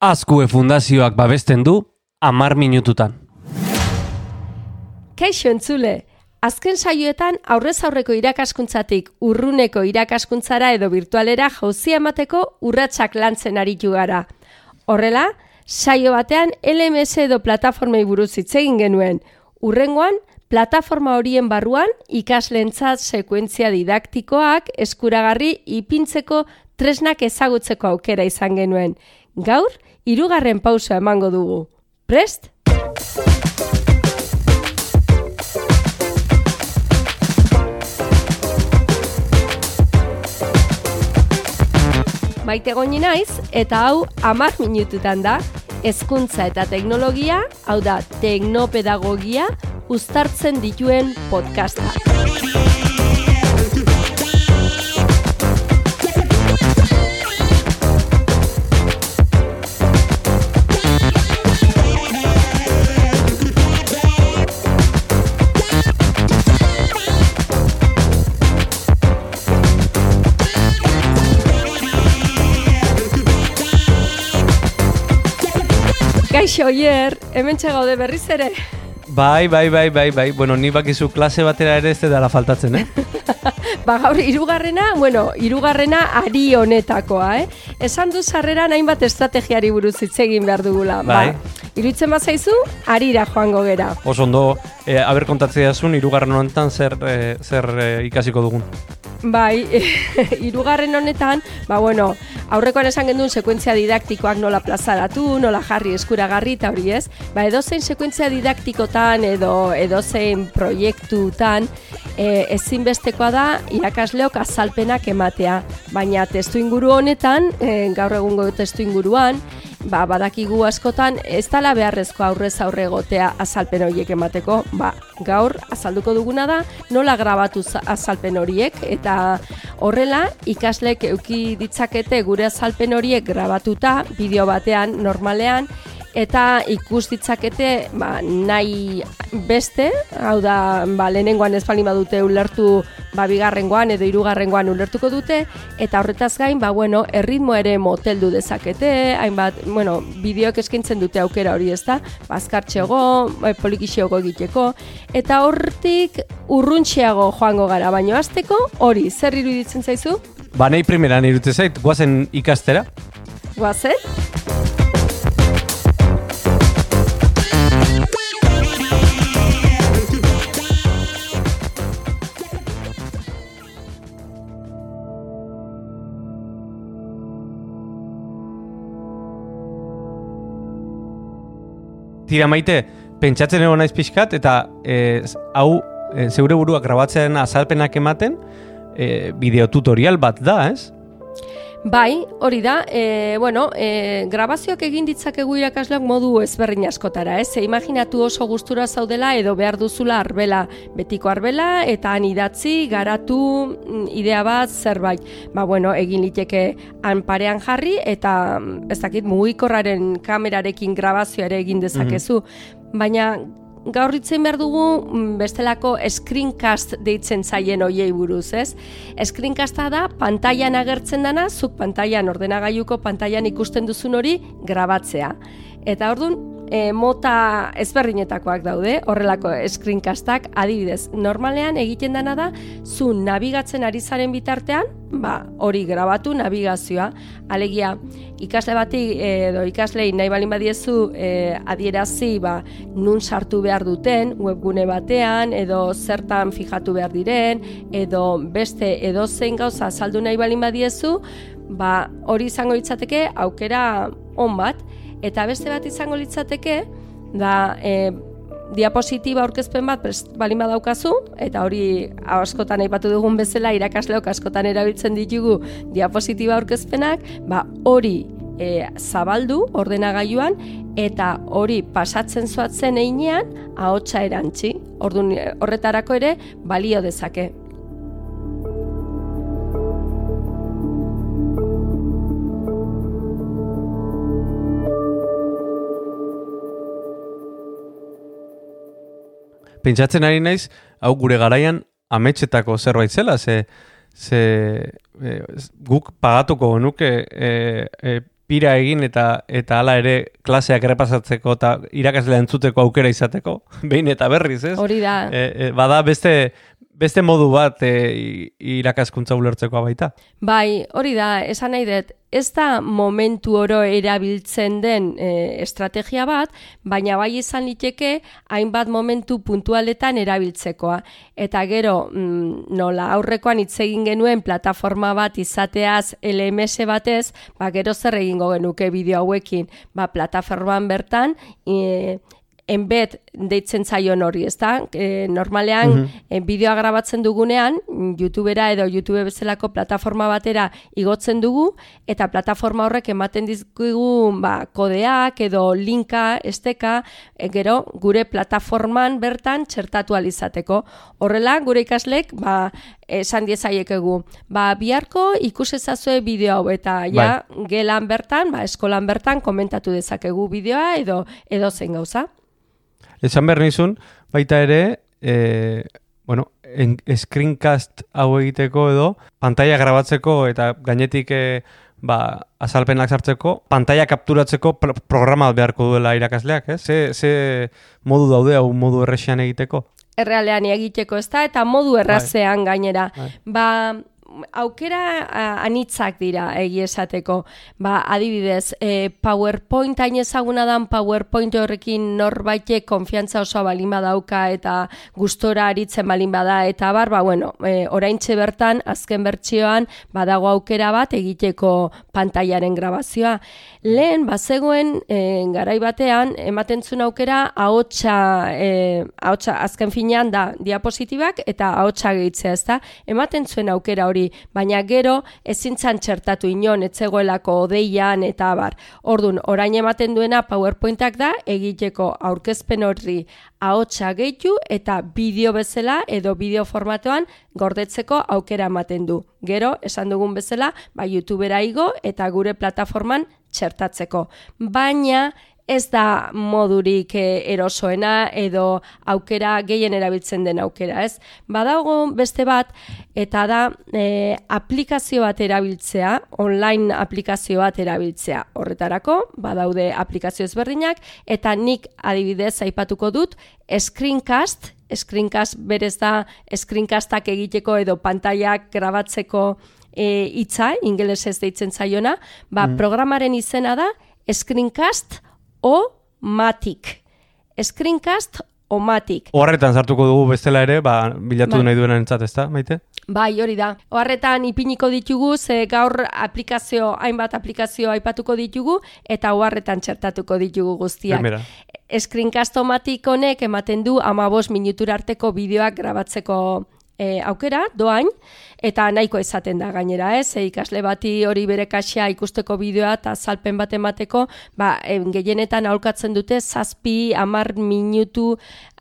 Azkue Fundazioak babesten du amar minututan. Kaixo entzule, azken saioetan aurrez aurreko irakaskuntzatik urruneko irakaskuntzara edo virtualera jauzia emateko urratsak lantzen aritu gara. Horrela, saio batean LMS edo plataformei buruz hitz egin genuen. Urrengoan, plataforma horien barruan ikaslentzat sekuentzia didaktikoak eskuragarri ipintzeko tresnak ezagutzeko aukera izan genuen. Gaur, hirugarren pausa emango dugu. Prest? Maite goni naiz, eta hau amar minututan da, hezkuntza eta teknologia, hau da teknopedagogia, uztartzen dituen podcasta. Kaixo, Oier, hemen gaude berriz ere. Bai, bai, bai, bai, bai. Bueno, ni bakizu klase batera ere ez dela faltatzen, eh? ba, gaur, irugarrena, bueno, irugarrena ari honetakoa, eh? Esan du sarrera hainbat estrategiari buruz hitz egin behar dugula. Ba, bai. Ba, iruditzen bat zaizu, arira joango gera. Oso ondo, eh, aber kontatzea zuen, irugarren honetan zer, eh, zer eh, ikasiko dugun. Bai, irugarren honetan, ba bueno, aurrekoan esan gendun sekuentzia didaktikoak nola plazaratu, nola jarri eskuragarri eta hori ez. Ba, edozein sekuentzia didaktikotan edo edozein proiektutan e, ezinbestekoa da irakasleok azalpenak ematea. Baina testu inguru honetan, e, gaur egungo testu inguruan, ba, badakigu askotan ez dala beharrezko aurrez aurre egotea azalpen horiek emateko, ba, gaur azalduko duguna da nola grabatu azalpen horiek eta horrela ikaslek euki ditzakete gure azalpen horiek grabatuta bideo batean normalean eta ikus ditzakete ba, nahi beste, hau da ba, lehenengoan ez bali badute ulertu ba, bigarrengoan edo hirugarrengoan ulertuko dute, eta horretaz gain, ba, bueno, erritmo ere moteldu dezakete, hainbat, bueno, bideok eskaintzen dute aukera hori ez da, bazkartxego, ba, egiteko, eta hortik urruntxeago joango gara, baino azteko hori, zer iruditzen zaizu? Ba, nahi primeran iruditzen zait, guazen ikastera? Guazen? Tira maite, pentsatzen egon naiz pixkat, eta e, hau e, zeure buruak grabatzen azalpenak ematen, e, bideotutorial bat da, ez? Bai, hori da, e, bueno, e, grabazioak egin ditzakegu irakasleak modu ezberdin askotara, ez? E, imaginatu oso gustura zaudela edo behar duzula arbela, betiko arbela, eta han idatzi, garatu, mm, idea bat, zerbait. Ba, bueno, egin liteke han parean jarri, eta mm, ez dakit mugikorraren kamerarekin grabazioa ere egin dezakezu. Mhm. Baina gaur itzen behar dugu mm, bestelako screencast deitzen zaien oiei buruz, ez? Screencasta da, pantailan agertzen dana, zuk pantailan ordenagailuko pantailan ikusten duzun hori grabatzea. Eta orduan, e, mota ezberdinetakoak daude, horrelako screencastak, adibidez, normalean egiten dana da, zu nabigatzen ari zaren bitartean, ba, hori grabatu nabigazioa, alegia, ikasle bati edo ikaslei nahi balin badiezu e, adierazi ba, nun sartu behar duten webgune batean edo zertan fijatu behar diren edo beste edo zein gauza azaldu nahi balin badiezu ba, hori izango litzateke aukera on bat eta beste bat izango litzateke da e, diapositiba aurkezpen bat prest, balin badaukazu eta hori askotan aipatu dugun bezala irakasleok askotan erabiltzen ditugu diapositiba aurkezpenak ba hori e, zabaldu ordenagailuan eta hori pasatzen zuatzen einean ahotsa erantzi ordun horretarako ere balio dezake pentsatzen ari naiz, hau gure garaian ametxetako zerbait zela, ze, ze e, guk pagatuko nuke e, e, pira egin eta eta hala ere klaseak errepasatzeko eta irakaslea entzuteko aukera izateko, behin eta berriz, ez? Hori da. E, bada beste beste modu bat e, irakaskuntza ulertzeko baita. Bai, hori da, esan nahi dut, ez da momentu oro erabiltzen den e, estrategia bat, baina bai izan liteke hainbat momentu puntualetan erabiltzekoa. Eta gero, mm, nola, aurrekoan hitz egin genuen plataforma bat izateaz LMS batez, ba, gero zer egingo genuke bideo hauekin, ba, plataformaan bertan, e, enbet deitzen zaion hori, ezta? E, normalean, mm bideoa grabatzen dugunean, YouTubera edo YouTube bezalako plataforma batera igotzen dugu, eta plataforma horrek ematen dizkigu ba, kodeak edo linka, esteka, e, gero gure plataforman bertan txertatu alizateko. Horrela, gure ikaslek, ba, esan diezaiekegu, ba, biharko ikusezazue bideo hau, eta ja, bai. gelan bertan, ba, eskolan bertan komentatu dezakegu bideoa edo edo zen gauza. Esan behar nizun, baita ere, e, bueno, en, screencast hau egiteko edo, pantalla grabatzeko eta gainetik e, ba, azalpenak sartzeko, pantalla kapturatzeko programa beharko duela irakasleak, ez? Ze, ze modu daude hau modu erresian egiteko? Errealean egiteko ez da, eta modu bai. errazean gainera. Bai. Ba, aukera anitzak dira egi esateko. Ba, adibidez, e, PowerPoint hain ezaguna dan PowerPoint horrekin norbaite konfiantza oso balin badauka eta gustora aritzen balin bada eta bar, ba, bueno, e, oraintxe bertan, azken bertsioan, badago aukera bat egiteko pantailaren grabazioa. Lehen, bazegoen, e, garai batean, ematen zuen aukera ahotsa, e, ahotsa azken finean da diapositibak eta ahotsa gehitzea, ezta? Ematen zuen aukera hori baina gero ezintzan txertatu inon etzegoelako odeian eta abar. Ordun orain ematen duena PowerPointak da egiteko aurkezpen horri ahotsa gehitu eta bideo bezala edo bideo formatoan gordetzeko aukera ematen du. Gero, esan dugun bezala, ba YouTubera igo eta gure plataforman txertatzeko. Baina ez da modurik eh, erosoena edo aukera gehien erabiltzen den aukera, ez? Badago beste bat eta da e, aplikazio bat erabiltzea, online aplikazio bat erabiltzea. Horretarako badaude aplikazio ezberdinak eta nik adibidez aipatuko dut Screencast, Screencast berez da screencastak egiteko edo pantailak grabatzeko e, hitza, ingelesez deitzen zaiona, ba, mm. programaren izena da Screencast o matik. Screencast o matik. Oharretan sartuko dugu bestela ere, ba, bilatu bai. nahi duena entzat, ezta, maite? Bai, hori da. Oharretan ipiniko ditugu, ze gaur aplikazio, hainbat aplikazio aipatuko ditugu, eta oharretan txertatuko ditugu guztiak. Primera. Screencast o matik honek ematen du amabos minutur arteko bideoak grabatzeko e, aukera, doain, eta nahiko izaten da gainera, ez? E, ikasle bati hori bere kasia ikusteko bideoa eta zalpen bat emateko, ba, e, gehienetan aholkatzen dute zazpi, amar minutu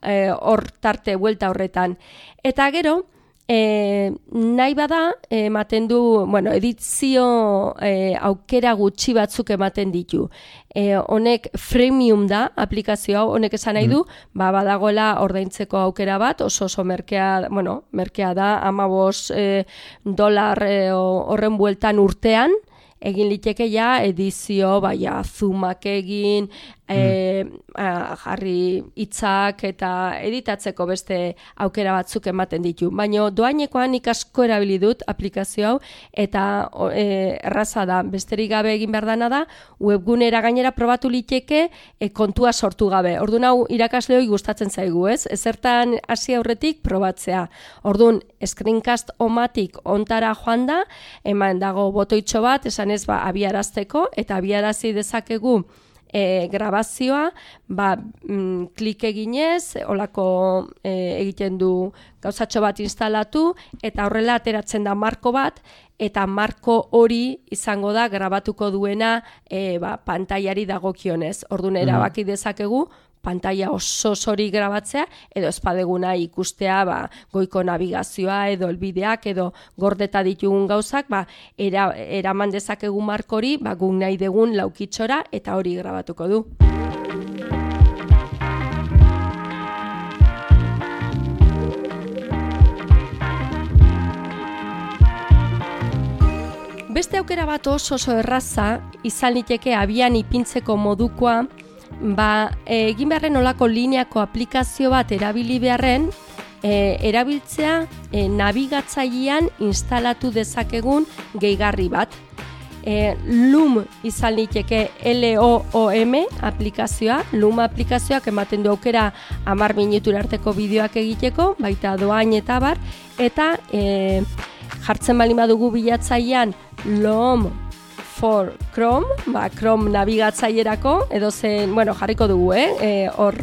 e, hor tarte buelta horretan. Eta gero, E, nahi bada, ematen du, bueno, edizio e, aukera gutxi batzuk ematen ditu. E, honek freemium da aplikazio hau, honek esan nahi du, mm. ba, badagoela ordaintzeko aukera bat, oso oso merkea, bueno, merkea da, amabos e, dolar e, horren bueltan urtean, egin liteke ja edizio, baia, zumak egin, e, jarri hitzak eta editatzeko beste aukera batzuk ematen ditu. Baina doainekoan ikasko erabili dut aplikazio hau eta e, erraza da, besterik gabe egin behar dana da, webgunera gainera probatu liteke e, kontua sortu gabe. Orduan hau irakasleoi gustatzen zaigu, ez? Ezertan hasi aurretik probatzea. Orduan, screencast omatik ontara joan da, eman dago botoitxo bat, esan ez ba, abiarazteko, eta abiarazi dezakegu e, grabazioa, ba, mm, klik eginez, olako e, egiten du gauzatxo bat instalatu, eta horrela ateratzen da marko bat, eta marko hori izango da grabatuko duena e, ba, pantaiari dagokionez. Orduan mm. erabaki dezakegu, pantalla oso sori grabatzea edo espadeguna ikustea ba, goiko navigazioa edo elbideak edo gordeta ditugun gauzak ba, era, eraman dezakegu markori ba, guk nahi degun laukitxora eta hori grabatuko du. beste aukera bat oso oso erraza, izan liteke abian ipintzeko modukoa, ba, egin beharren olako lineako aplikazio bat erabili beharren, e, erabiltzea e, nabigatzailean instalatu dezakegun gehigarri bat. E, Loom izan liteke L-O-O-M aplikazioa, Loom aplikazioak ematen du aukera amar minutura arteko bideoak egiteko, baita doain eta bar, eta e, jartzen bali badugu bilatzailean Loom for Chrome, ba, Chrome nabigatzailerako, edo zen, bueno, jarriko dugu, eh? E, hor,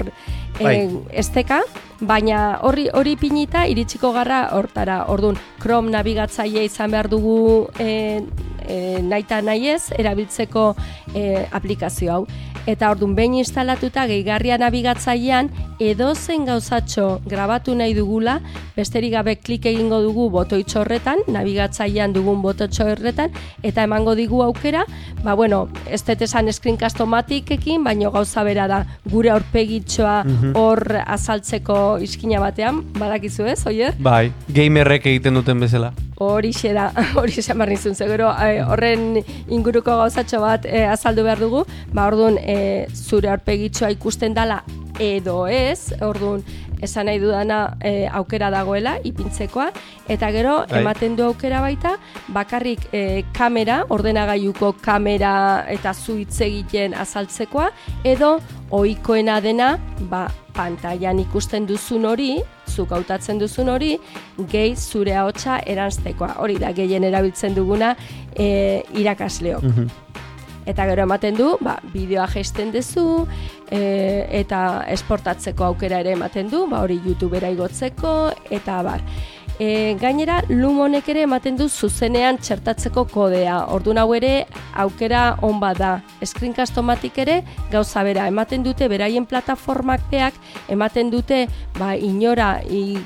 Bai. esteka, baina hori hori pinita iritsiko garra hortara. Ordun Chrome nabigatzaile izan behar dugu e, e, naita nahi ez, erabiltzeko e, aplikazio hau. Eta ordun behin instalatuta gehigarria nabigatzailean edozen gauzatxo grabatu nahi dugula, besterik gabe klik egingo dugu botoitxo horretan, nabigatzailean dugun botoitxo horretan, eta emango digu aukera, ba bueno, ez dut esan screencast-o-matikekin, baino gauza bera da, gure aurpegitxoa hor azaltzeko iskina batean, badakizu ez, oier? Bai, gamerrek egiten duten bezala. Horixe da, horixe esan zegero eh, horren inguruko gauzatxo bat eh, azaldu behar dugu, ba orduan eh, zure aurpegitxoa ikusten dala edo ez, orduan esan nahi dudana eh, aukera dagoela, ipintzekoa, eta gero Bai. ematen du aukera baita, bakarrik eh, kamera, ordenagailuko kamera eta zu hitz egiten azaltzekoa, edo ohikoena dena, ba, pantailan ikusten duzun hori, zuk hautatzen duzun hori, gehi zure ahotsa eranztekoa. Hori da, gehien erabiltzen duguna e, irakasleok. Mhm. Eta gero ematen du, ba, bideoa gesten duzu, e, eta esportatzeko aukera ere ematen du, ba, hori YouTubera igotzeko, eta bar. E, gainera, Loom honek ere ematen du zuzenean txertatzeko kodea. Ordun hau ere aukera on bat da. Screencast-o-matik ere gauza bera. Ematen dute beraien plataformak beak, ematen dute ba, inora i,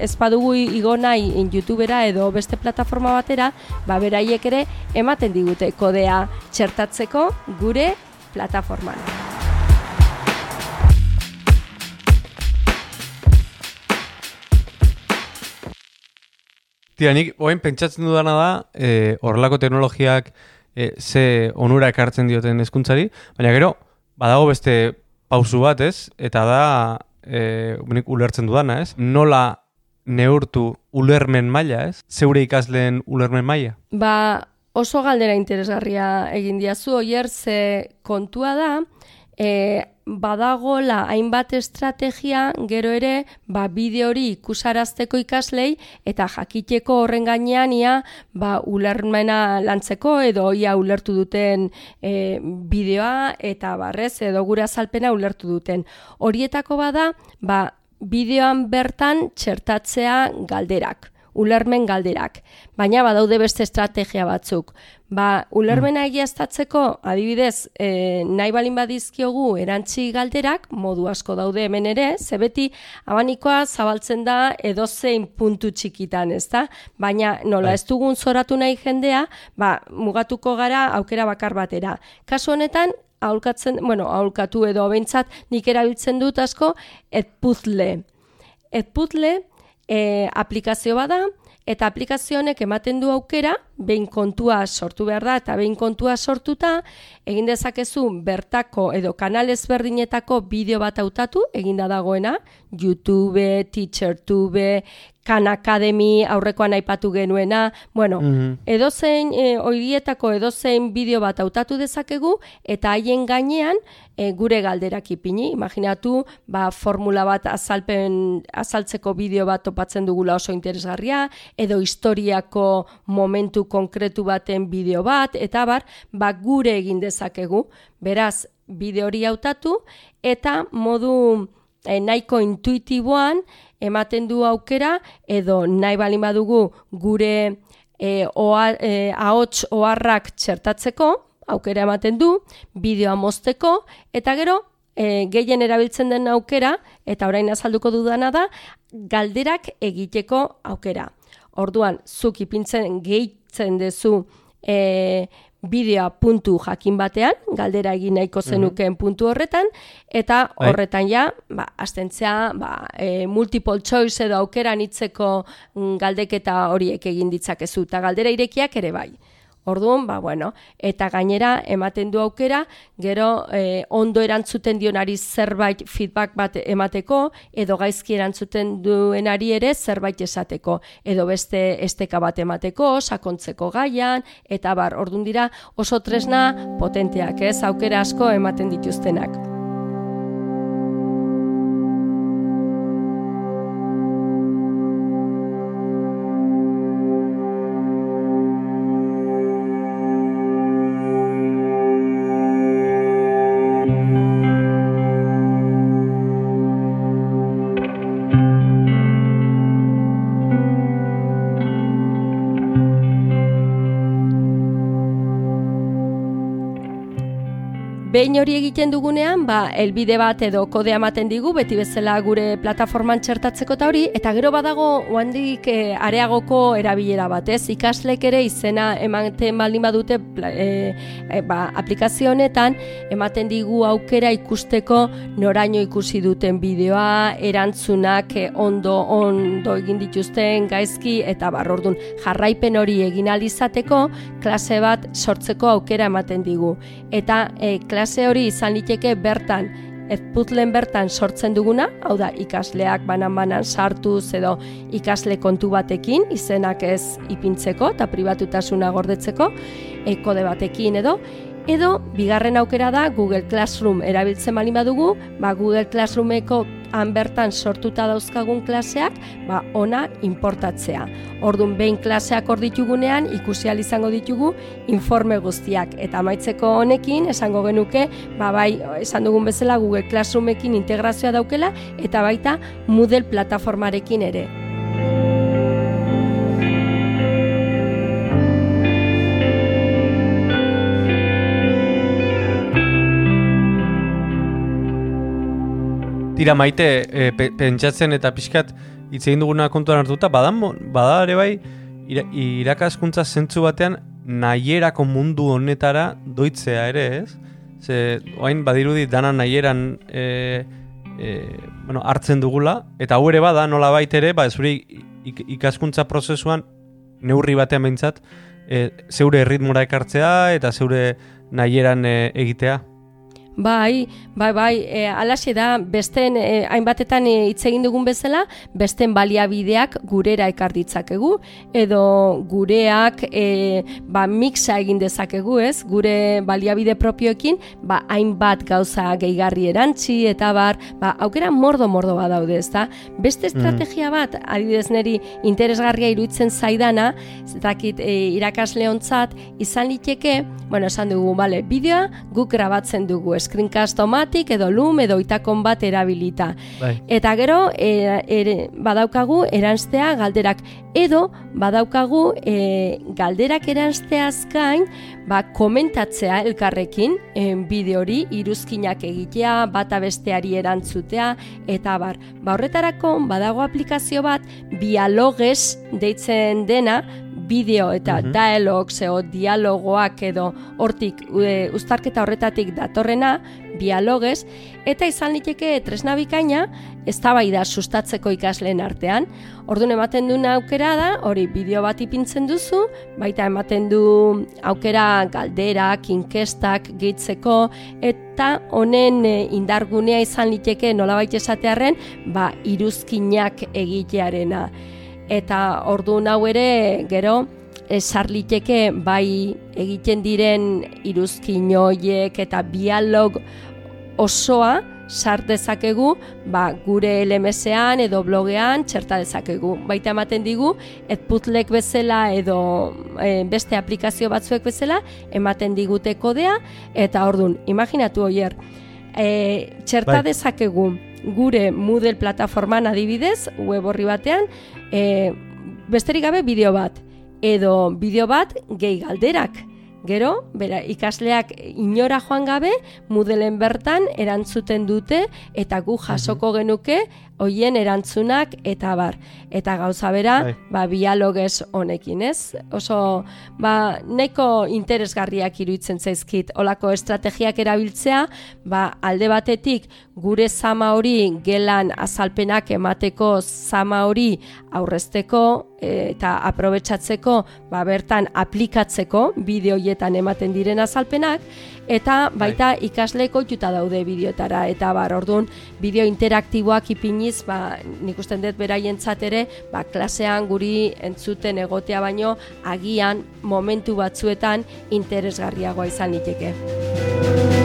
ez badugu igo nahi in YouTubera edo beste plataforma batera, ba, beraiek ere ematen digute kodea txertatzeko gure plataforman. Tira, nik oain pentsatzen dudana da, e, horrelako teknologiak e, ze onura ekartzen dioten hezkuntzari, baina gero, badago beste pausu bat, ez? Eta da, e, nik ulertzen dudana, ez? Nola neurtu ulermen maila, ez? Zeure ikasleen ulermen maila? Ba, oso galdera interesgarria egin diazu, oier, ze kontua da, e, badagola hainbat estrategia gero ere ba, bideo hori ikusarazteko ikaslei eta jakiteko horren gainean ia ba, ulermena lantzeko edo ia ulertu duten e, bideoa eta barrez edo gure azalpena ulertu duten. Horietako bada ba, bideoan bertan txertatzea galderak ulermen galderak. Baina badaude beste estrategia batzuk. Ba, ulermena egiaztatzeko, adibidez, e, nahi balin badizkiogu erantzi galderak, modu asko daude hemen ere, ze beti abanikoa zabaltzen da edozein puntu txikitan, ezta? Baina nola Bai. ez dugun zoratu nahi jendea, ba, mugatuko gara aukera bakar batera. Kasu honetan, aholkatzen, bueno, aholkatu edo behintzat nik erabiltzen dut asko, etpuzle. Etpuzle e, aplikazio bada, eta aplikazio honek ematen du aukera, behin kontua sortu behar da, eta behin kontua sortuta, egin dezakezu bertako edo kanal ezberdinetako bideo bat hautatu, eginda dagoena, YouTube, TeacherTube, Khan Academy, aurrekoan aipatu genuena, bueno, Mhm. edozein e, oirietako edozein bideo bat hautatu dezakegu eta haien gainean e, gure galderak ipini. Imaginatu, ba, formula bat azalpen azaltzeko bideo bat topatzen dugula oso interesgarria edo historiako momentu konkretu baten bideo bat eta bar, ba, gure egin dezakegu. Beraz, bideo hori hautatu eta modu e, nahiko intuitiboan ematen du aukera edo nahi balin badugu gure e, oa, e, ahots oharrak txertatzeko aukera ematen du, bideoa mozteko eta gero e, gehien erabiltzen den aukera eta orain azalduko dudana da galderak egiteko aukera. Orduan, zuk ipintzen gehitzen dezu e, bideoa puntu jakin batean, galdera egin nahiko zenukeen puntu horretan, eta Bai. horretan ja, ba, astentzea, ba, e, multiple choice edo aukera nitzeko mm, galdeketa horiek egin ditzakezu, eta galdera irekiak ere bai. Orduan, ba, bueno, eta gainera ematen du aukera, gero e, ondo erantzuten dionari zerbait feedback bat emateko, edo gaizki erantzuten duenari ere zerbait esateko, edo beste esteka bat emateko, sakontzeko gaian, eta bar, ordun dira oso tresna potenteak, ez, aukera asko ematen dituztenak. Behin hori egiten dugunean, ba, elbide bat edo kodea ematen digu, beti bezala gure plataforman txertatzeko eta hori, eta gero badago oandik e, areagoko erabilera bat, ez? Ikaslek ere izena ematen baldin badute e, e, ba, aplikazio honetan, ematen digu aukera ikusteko noraino ikusi duten bideoa, erantzunak ondo ondo egin dituzten gaizki, eta barrordun jarraipen hori egin alizateko, klase bat sortzeko aukera ematen digu. Eta e, klase klase hori izan liteke bertan ez putlen bertan sortzen duguna, hau da ikasleak banan-banan sartuz edo ikasle kontu batekin, izenak ez ipintzeko eta pribatutasuna gordetzeko, ekode batekin edo, edo bigarren aukera da Google Classroom erabiltzen bali badugu, ba Google Classroomeko han bertan sortuta dauzkagun klaseak, ba ona importatzea. Ordun behin klaseak hor ditugunean ikusi izango ditugu informe guztiak eta amaitzeko honekin esango genuke, ba bai, esan dugun bezala Google Classroomekin integrazioa daukela eta baita Moodle plataformarekin ere. Tira maite, e, pentsatzen eta pixkat hitz egin duguna kontuan hartuta, badan, bada ere bai, irakaskuntza zentzu batean nahierako mundu honetara doitzea ere, ez? Ze, oain badirudi dana nahieran e, e, bueno, hartzen dugula, eta hau ere bada, nola ere, ba, zuri ikaskuntza prozesuan neurri batean behintzat, e, zeure ritmura ekartzea eta zeure nahieran e, egitea. Bai, bai, bai, e, alaxe da, besten, e, hainbatetan e, hitz egin dugun bezala, besten baliabideak gurera ekar ditzakegu, edo gureak e, ba, mixa egin dezakegu, ez? Gure baliabide propioekin, ba, hainbat gauza gehigarri erantzi, eta bar, ba, aukera mordo-mordo badaude, ez da? Beste mm. estrategia bat, adidez neri interesgarria iruditzen zaidana, zetakit e, irakasleontzat, izan liteke, bueno, esan dugu, bale, bideoa guk grabatzen dugu, ez? Screencast-omatik edo loom edo itakon bat erabilita. Bai. Eta gero e, badaukagu eranstea galderak edo badaukagu e, galderak eransteaz gain ba, komentatzea elkarrekin e, bideo hori iruzkinak egitea, bata besteari erantzutea eta bar. Ba horretarako badago aplikazio bat bialoges deitzen dena bideo eta mm dialogs edo dialogoak edo hortik e, uztarketa horretatik datorrena, bialoges, eta izan liteke tresna bikaina eztabaida sustatzeko ikasleen artean. Orduan ematen duen aukera da, hori bideo bat ipintzen duzu, baita ematen du aukera galderak, inkestak gehitzeko, eta honen e, indargunea izan liteke nolabait esatearren, ba, iruzkinak egitearena eta ordu hau ere gero esarliteke bai egiten diren iruzkin hoiek eta bialog osoa sart dezakegu ba, gure LMS-ean edo blogean txerta dezakegu. Baita ematen digu, etputlek bezala edo e, beste aplikazio batzuek bezala ematen digute kodea eta ordun imaginatu hoier, e, txerta bai. dezakegu gure Moodle plataforman adibidez, web horri batean, e, besterik gabe bideo bat, edo bideo bat gehi galderak. Gero, bera, ikasleak inora joan gabe, mudelen bertan erantzuten dute eta gu jasoko genuke hoien erantzunak eta bar. Eta gauza bera, Bai. ba, bialoges honekin, ez? Oso, ba, neko interesgarriak iruditzen zaizkit, olako estrategiak erabiltzea, ba, alde batetik gure zama hori gelan azalpenak emateko zama hori aurrezteko e, eta aprobetsatzeko, ba, bertan aplikatzeko bideoietan ematen diren azalpenak, eta baita ikasleko juta daude bideotara, eta bar, orduan, bideo interaktiboak ipiniz, ba, nik usten dut beraientzat ere, ba, klasean guri entzuten egotea baino, agian momentu batzuetan interesgarriagoa izan liteke.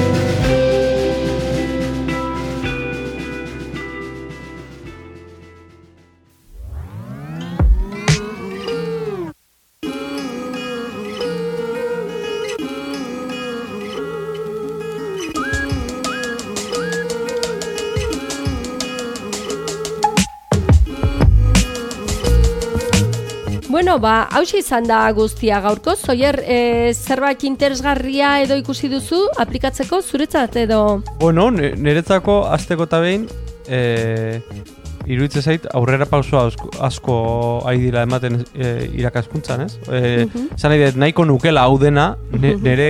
Bueno, ba, hausia izan da guztia gaurko, zoier, e, zerbait interesgarria edo ikusi duzu aplikatzeko zuretzat edo... Bueno, niretzako azteko eta behin, e, iruditzen zait aurrera pauso asko, asko ari dira ematen e, irakaskuntzan, ez? E, Mhm. Zan nahi dut, nahiko nukela hau dena, ne, nire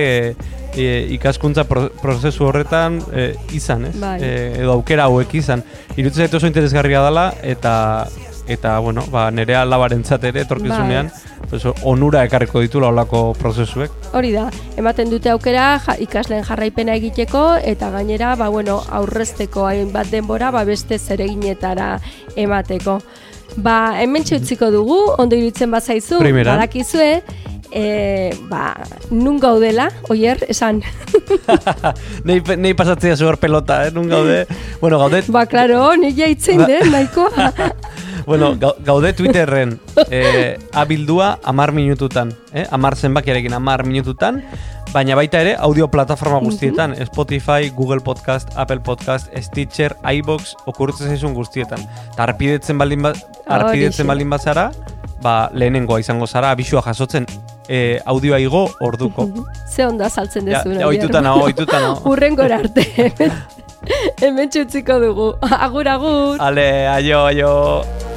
e, ikaskuntza pro, prozesu horretan e, izan, ez? Bai. E, edo aukera hauek izan. Iruditzen zait oso interesgarria dela, eta eta bueno, ba, nire alabarentzat ere etorkizunean pues, onura ekarriko ditula olako prozesuek. Hori da, ematen dute aukera ja, ikasleen jarraipena egiteko eta gainera ba, bueno, aurrezteko hainbat denbora ba, beste zereginetara emateko. Ba, hemen utziko dugu, ondo iruditzen bazaizu, badakizue, e, ba, nun gaudela, oier, esan. nei, nei pasatzea zuhor pelota, eh? nun gaude. bueno, gaude, ba, klaro, nila itzen den, nahikoa. bueno, gau- gaude Twitterren eh, abildua amar minututan. Eh? Amar zenbakiarekin amar minututan. Baina baita ere audio plataforma guztietan. Spotify, Google Podcast, Apple Podcast, Stitcher, iBox, okurtzen zaizun guztietan. Eta arpidetzen baldin, ba, arpidetzen baldin bazara, ba, lehenengoa izango zara, abisua jasotzen eh, audioa igo orduko. Ze ondo azaltzen Ja, dezu. ja, ohituta nago, ohituta nago. Urrengora arte. hemen utziko dugu. Agur, agur. Ale, aio, aio.